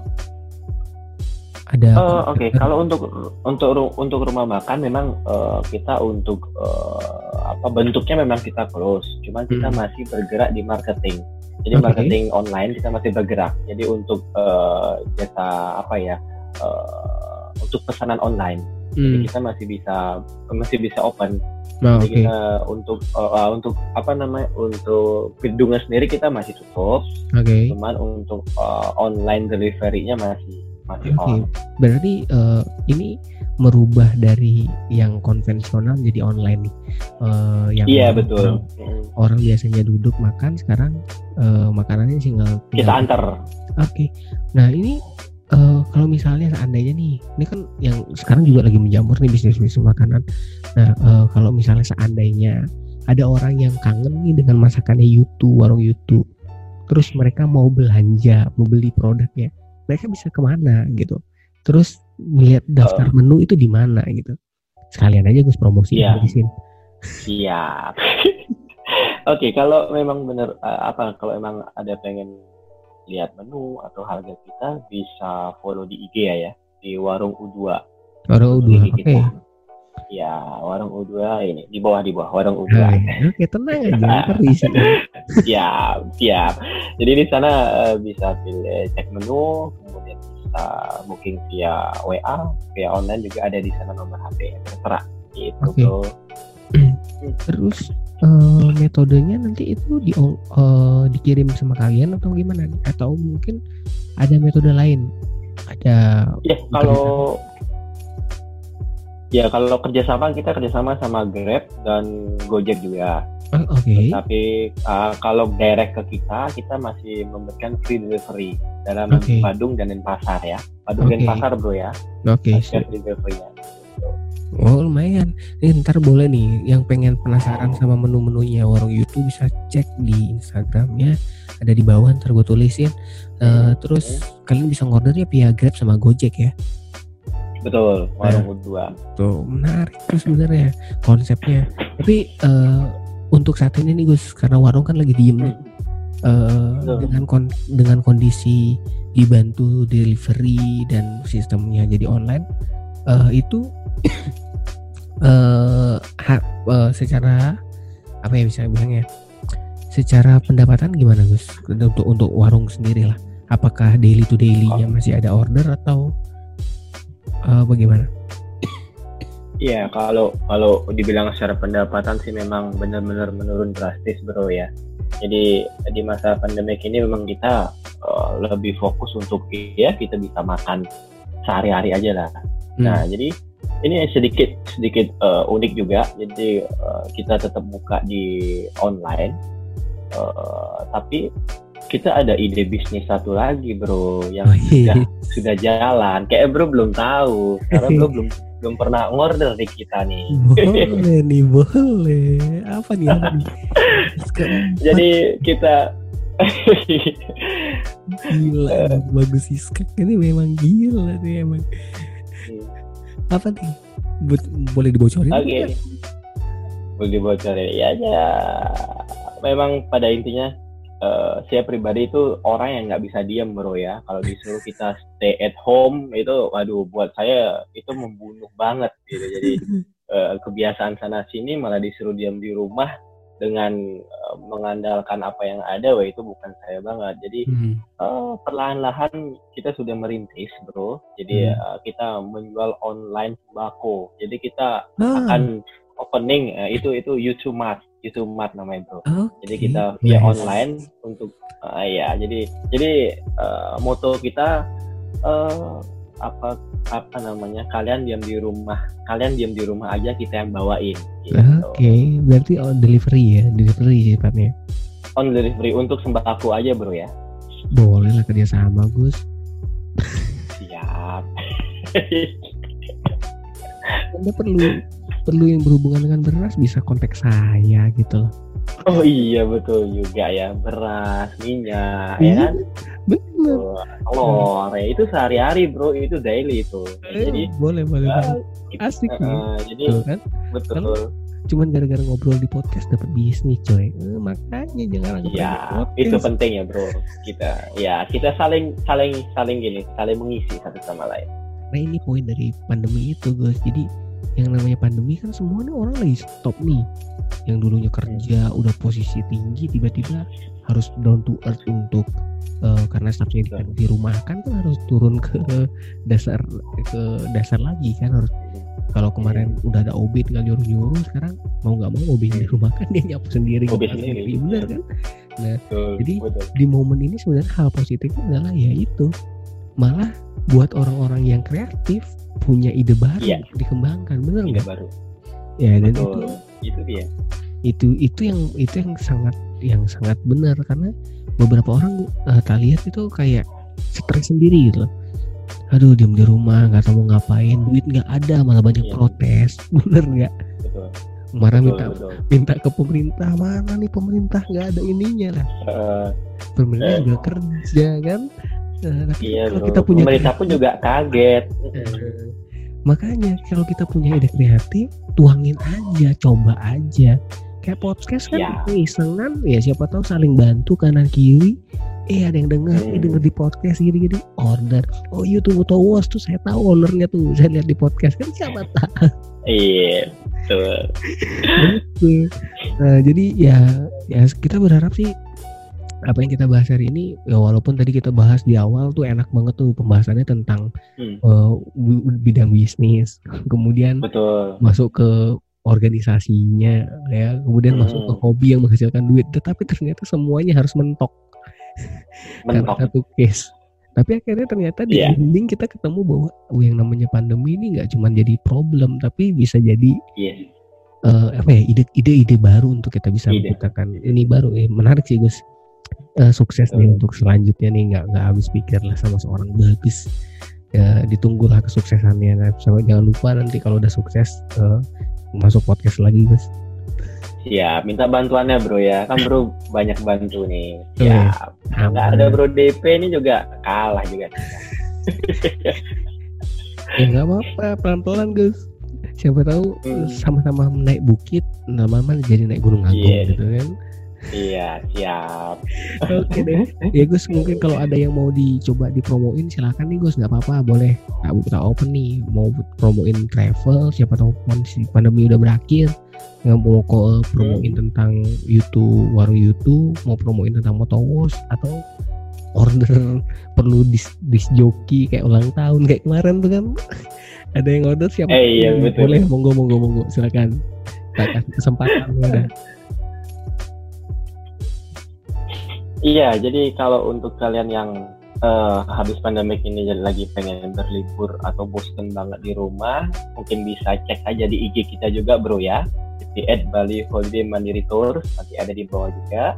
ada uh, oke okay. kalau untuk untuk untuk rumah makan memang uh, kita untuk uh, apa bentuknya memang kita close cuman kita hmm. masih bergerak di marketing jadi okay. marketing online kita masih bergerak jadi untuk uh, jasa apa ya uh, untuk pesanan online hmm. jadi kita masih bisa masih bisa open Oh, Jadi okay. kita untuk uh, untuk apa namanya untuk gedungnya sendiri kita masih tutup. Okay. Cuman untuk uh, online deliverynya masih masih okay. on. Berarti uh, ini merubah dari yang konvensional jadi online nih. Uh, yang iya betul. Orang, orang biasanya duduk makan sekarang uh, makanannya tinggal kita antar. Oke. Okay. Nah ini uh, kalau misalnya seandainya nih, ini kan yang sekarang juga lagi menjamur nih bisnis bisnis makanan. Nah uh, kalau misalnya seandainya ada orang yang kangen nih dengan masakannya YouTube warung YouTube, terus mereka mau belanja, mau beli produknya mereka bisa ke mana gitu. Terus melihat daftar uh, menu itu di mana gitu. Sekalian aja gue promosi iya. di sini siap oke okay, kalau memang benar uh, apa kalau emang ada pengen lihat menu atau harga kita bisa follow di IG ya ya. Di warung U2 warung U2 oke. okay. Ya, warung U2 ini di bawah di bawah warung U2. Nah, Oke, tenang aja, siap, siap. Jadi di sana uh, bisa pilih cek menu, bisa booking via WA, via online juga ada di sana nomor HP terserah gitu. Okay. Terus uh, metodenya nanti itu di uh, dikirim sama kalian atau gimana? Atau mungkin ada metode lain? Ada Ya, kalau Ya kalau kerjasama kita kerjasama sama Grab dan Gojek juga. Oh, Oke. Okay. Tapi uh, kalau direct ke kita, kita masih memberikan free delivery dalam okay. Badung dan Denpasar ya. Badung okay. Denpasar bro ya. Oke. Okay. deliverynya. Oh lumayan. Ini ntar boleh nih yang pengen penasaran sama menu-menunya warung YouTube bisa cek di Instagramnya ada di bawah ntar gue tulisin. Uh, terus kalian bisa ngordernya via Grab sama Gojek ya. Betul, warung nah, Tuh menarik tuh sebenarnya konsepnya. Tapi uh, untuk saat ini nih Gus karena warung kan lagi diem nih. Uh, dengan kon dengan kondisi dibantu delivery dan sistemnya jadi online uh, itu uh, ha, uh, secara apa ya bisa bilangnya secara pendapatan gimana Gus? Untuk untuk warung sendiri lah. Apakah daily to daily-nya masih ada order atau uh, bagaimana? Iya, kalau kalau dibilang secara pendapatan sih memang benar-benar menurun drastis, bro ya. Jadi di masa pandemi ini memang kita uh, lebih fokus untuk ya kita bisa makan sehari-hari aja lah. Hmm. Nah, jadi ini sedikit sedikit uh, unik juga. Jadi uh, kita tetap buka di online, uh, tapi kita ada ide bisnis satu lagi, bro, yang oh, iya. sudah sudah jalan. Kayak bro belum tahu, karena bro belum belum pernah ngorder di kita nih. Boleh nih, boleh. Apa nih? Apa nih? Jadi kita gila, bagus sih ini memang gila nih emang. Hmm. Apa nih? boleh dibocorin? Oke. Okay. Boleh dibocorin. Ya, ya. Memang pada intinya uh, saya pribadi itu orang yang nggak bisa diam bro ya kalau disuruh kita stay at home itu waduh buat saya itu membunuh banget gitu jadi uh, kebiasaan sana sini malah disuruh diam di rumah dengan uh, mengandalkan apa yang ada wah itu bukan saya banget jadi hmm. uh, perlahan-lahan kita sudah merintis bro jadi hmm. uh, kita menjual online sembako jadi kita ah. akan opening uh, itu itu YouTube Mart YouTube Mart namanya bro. Okay. Jadi kita via nice. online untuk uh, ya jadi jadi uh, moto kita uh, apa apa namanya kalian diam di rumah kalian diam di rumah aja kita yang bawain. Gitu. Oke okay. berarti on delivery ya delivery sifatnya. On delivery untuk sembako aja bro ya. Boleh lah kerja sama Gus. Siap. Anda perlu perlu yang berhubungan dengan beras bisa kontak saya gitu loh. Oh iya betul juga ya beras minyak ya kan. Bener. Oh, ya itu sehari-hari bro itu daily itu. Eh, jadi boleh boleh. Uh, Asik uh, Jadi betul kan. Betul. Kalo, cuman gara-gara ngobrol di podcast dapat bisnis coy eh, makanya jangan ya itu penting ya bro kita ya kita saling saling saling gini saling mengisi satu sama lain nah ini poin dari pandemi itu guys jadi yang namanya pandemi kan semua nih orang lagi stop nih. Yang dulunya kerja udah posisi tinggi tiba-tiba harus down to earth untuk uh, karena staffnya di, di rumah kan kan harus turun ke dasar ke dasar lagi kan harus kalau kemarin udah ada OB tinggal nyuruh-nyuruh sekarang mau nggak mau OB di rumah kan dia nyapu sendiri. OB sendiri bener kan? Nah betul, jadi betul. di momen ini sebenarnya hal positifnya adalah ya itu malah buat orang-orang yang kreatif punya ide baru yeah. dikembangkan bener ide baru. Ya dan Betul. itu itu dia. itu itu yang itu yang sangat yang sangat benar karena beberapa orang uh, tak lihat itu kayak stres sendiri gitu loh. Aduh diem di rumah nggak tahu mau ngapain duit nggak ada malah banyak yeah. protes bener nggak? Marah minta betul. minta ke pemerintah mana nih pemerintah? Nggak ada ininya lah. Uh, pemerintah uh, juga kerja kan Nah, iya, kalau kita punya pemerintah pun juga kaget. Makanya kalau kita punya ide kreatif, tuangin aja, coba aja. Kayak podcast kan ya. isengan ya siapa tahu saling bantu kanan kiri. Eh ada yang dengar, hmm. eh denger di podcast gini-gini, order. Oh iya tuh was tuh saya tahu ownernya tuh, saya lihat di podcast kan siapa tahu. Iya, betul. Nah, jadi ya ya kita berharap sih apa yang kita bahas hari ini ya walaupun tadi kita bahas di awal tuh enak banget tuh pembahasannya tentang hmm. uh, bidang bisnis kemudian Betul. masuk ke organisasinya ya kemudian hmm. masuk ke hobi yang menghasilkan duit tetapi ternyata semuanya harus mentok, mentok. karena satu case tapi akhirnya ternyata di yeah. ending kita ketemu bahwa oh, yang namanya pandemi ini nggak cuma jadi problem tapi bisa jadi yeah uh, apa ya ide-ide baru untuk kita bisa menciptakan ini baru eh, menarik sih Gus uh, sukses nih untuk selanjutnya nih nggak nggak habis pikir lah sama seorang bagus ya ditunggulah kesuksesannya nah, sama jangan lupa nanti kalau udah sukses uh, masuk podcast lagi Gus Ya, minta bantuannya bro ya. Kan bro banyak bantu nih. Ya, nggak ada bro DP ini juga kalah juga. ya nggak apa-apa, pelan-pelan Gus. Siapa tahu hmm. sama-sama naik bukit, lama-lama jadi naik gunung agung yeah. gitu kan. Iya, siap. Oke deh. Ya Gus, mungkin kalau ada yang mau dicoba dipromoin silakan nih Gus, nggak apa-apa, boleh. Tak buka open nih, mau promoin travel, siapa tahu kondisi pandemi udah berakhir, nggak mau kok promoin hmm. tentang YouTube warung YouTube mau promoin tentang motowash atau order perlu dis dis joki kayak ulang tahun kayak kemarin tuh kan ada yang order siapa eh, iya, betul. boleh monggo monggo monggo silakan kasih kesempatan udah iya jadi kalau untuk kalian yang uh, habis pandemik ini jadi lagi pengen berlibur atau bosen banget di rumah mungkin bisa cek aja di IG kita juga bro ya. Di at Bali Holiday Mandiri Tour nanti ada di bawah juga.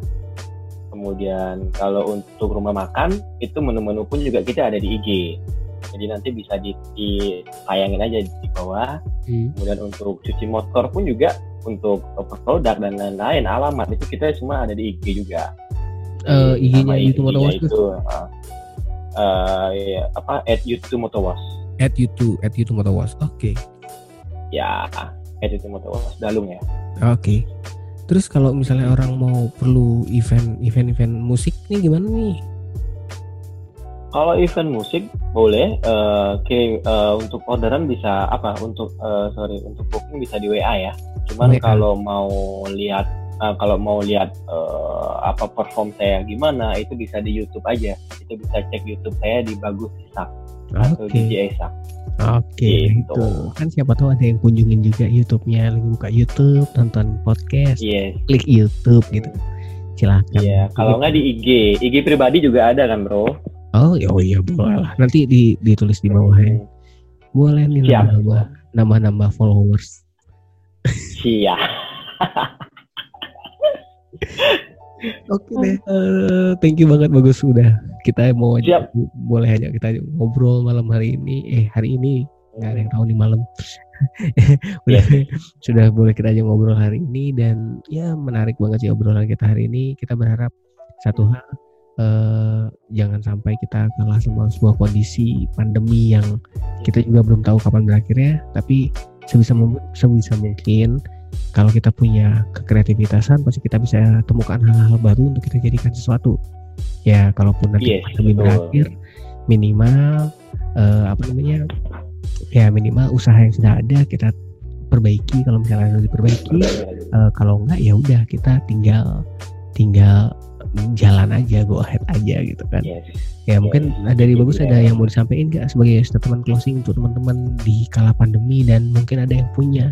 Kemudian kalau untuk rumah makan itu menu-menu pun juga kita ada di IG jadi nanti bisa di, ditayangin aja di bawah. Hmm. kemudian untuk cuci motor pun juga untuk produk dan lain-lain alamat itu kita semua ada di IG juga uh, IG-nya YouTube Motowas itu uh, uh, ya, apa at YouTube Motowas at YouTube at YouTube Motowas oke okay. ya itu Motowas Dalung ya. Oke. Okay. Terus kalau misalnya orang mau perlu event event event musik nih gimana nih? Kalau event musik boleh uh, kirim uh, untuk orderan bisa apa untuk uh, sorry untuk booking bisa di WA ya. Cuman kalau mau lihat uh, kalau mau lihat uh, apa perform saya gimana itu bisa di YouTube aja. Itu bisa cek YouTube saya di Bagus Isak atau okay. DJ Isak. Oke, okay, gitu. itu kan siapa tahu ada yang kunjungin juga YouTube-nya, lagi buka YouTube, nonton podcast, yes. klik YouTube gitu. Silakan. Iya, kalau nggak di IG, IG pribadi juga ada kan, Bro? Oh, ya, oh iya boleh lah. Nanti di, ditulis di bawah ya. Boleh nih nambah followers. Siap. Oke deh. Uh, thank you banget bagus sudah. Kita mau aja boleh aja kita ngobrol malam hari ini. Eh hari ini nggak ada yang tahu nih malam. udah yeah. sudah boleh kita aja ngobrol hari ini dan ya menarik banget sih obrolan kita hari ini. Kita berharap satu hal uh, jangan sampai kita kalah sama sebuah kondisi pandemi yang kita juga belum tahu kapan berakhirnya. Tapi sebisa sebisa mungkin kalau kita punya kekreativitasan pasti kita bisa temukan hal-hal baru untuk kita jadikan sesuatu. Ya kalaupun nanti yes, pandemi berakhir minimal uh, apa namanya ya minimal usaha yang sudah ada kita perbaiki. Kalau misalnya harus diperbaiki uh, kalau enggak ya udah kita tinggal tinggal jalan aja go ahead aja gitu kan. Yes. ya mungkin yes. dari bagus ada yang mau disampaikan nggak sebagai statement closing untuk teman-teman di kala pandemi dan mungkin ada yang punya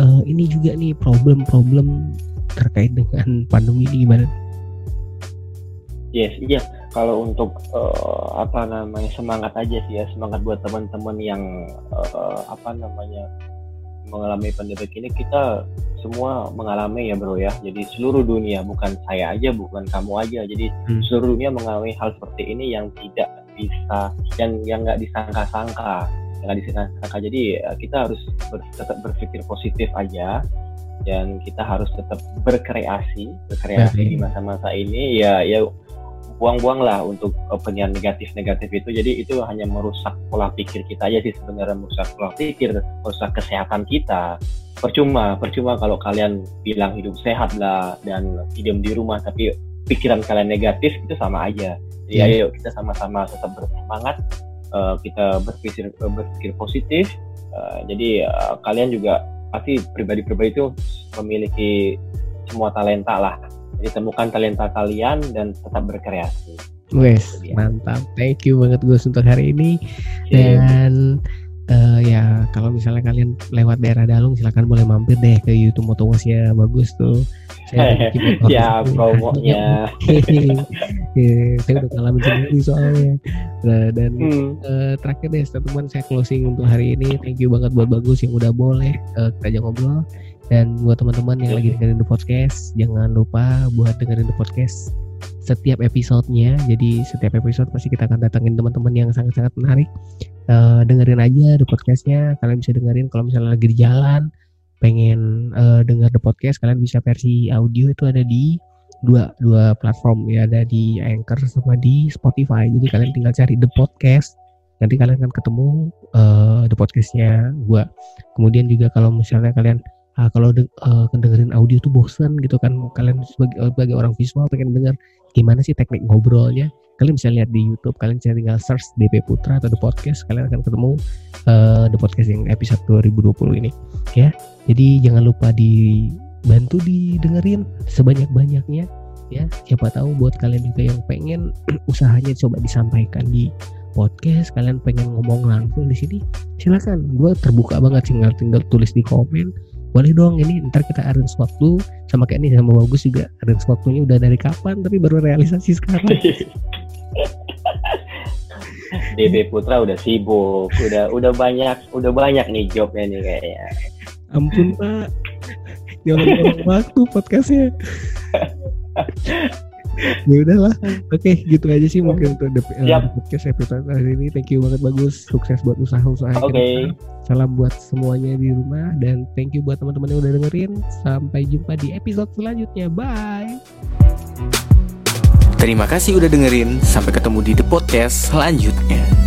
uh, ini juga nih problem-problem terkait dengan pandemi ini gimana? Yes, iya. Kalau untuk uh, apa namanya semangat aja sih ya, semangat buat teman-teman yang uh, apa namanya mengalami pandemi ini kita semua mengalami ya bro ya. Jadi seluruh dunia bukan saya aja, bukan kamu aja. Jadi hmm. seluruh dunia mengalami hal seperti ini yang tidak bisa, yang yang nggak disangka-sangka nggak disangka jadi eh, kita harus ber, tetap berpikir positif aja dan kita harus tetap berkreasi berkreasi di masa-masa ini. Ya ya buang-buang lah untuk opinion negatif-negatif itu. Jadi itu hanya merusak pola pikir kita aja sih sebenarnya merusak pola pikir merusak kesehatan kita. Percuma percuma kalau kalian bilang hidup sehat lah dan diam di rumah tapi pikiran kalian negatif itu sama aja. Jadi ayo kita sama-sama tetap bersemangat uh, kita berpikir berpikir positif. Uh, jadi uh, kalian juga pasti pribadi-pribadi itu memiliki semua talenta lah. Jadi temukan talenta kalian dan tetap berkreasi. Wes, mantap. Thank you banget Gus untuk hari ini. Dan uh, ya kalau misalnya kalian lewat daerah Dalung silahkan boleh mampir deh ke YouTube Motowas ya bagus tuh. Saya ya promonya. Ya, saya udah ngalamin sendiri soalnya. Nah, dan hmm. uh, terakhir deh teman saya closing untuk hari ini. Thank you banget buat bagus yang udah boleh uh, kita aja ngobrol. Dan buat teman-teman yang lagi dengerin the podcast, jangan lupa buat dengerin the podcast setiap episodenya. Jadi setiap episode pasti kita akan datangin teman-teman yang sangat-sangat menarik. Uh, dengerin aja the podcastnya. Kalian bisa dengerin kalau misalnya lagi di jalan, pengen uh, denger the podcast, kalian bisa versi audio itu ada di dua dua platform ya ada di Anchor sama di Spotify. Jadi kalian tinggal cari the podcast nanti kalian akan ketemu uh, the podcastnya gue kemudian juga kalau misalnya kalian uh, kalau de uh, audio tuh bosan gitu kan. Kalian sebagai, uh, sebagai orang visual pengen dengar gimana sih teknik ngobrolnya. Kalian bisa lihat di YouTube kalian bisa tinggal search DP Putra atau the podcast kalian akan ketemu uh, the podcast yang episode 2020 ini ya. Jadi jangan lupa dibantu didengerin sebanyak-banyaknya ya. Siapa tahu buat kalian juga yang pengen usahanya coba disampaikan di podcast kalian pengen ngomong langsung di sini silakan. Gue terbuka banget tinggal tinggal tulis di komen boleh dong ini ntar kita arrange waktu sama kayak ini sama bagus juga. Arrange waktunya udah dari kapan tapi baru realisasi sekarang. DB Putra udah sibuk udah udah banyak udah banyak nih jobnya nih kayaknya. Ampun pak. Jangan waktu podcastnya ya udahlah. Oke okay, gitu aja sih mungkin untuk the, uh, podcast episode hari ini. Thank you banget bagus. Sukses buat usaha-usaha oke. okay. salam buat semuanya di rumah. Dan thank you buat teman-teman yang udah dengerin. Sampai jumpa di episode selanjutnya. Bye. Terima kasih udah dengerin. Sampai ketemu di The Podcast selanjutnya.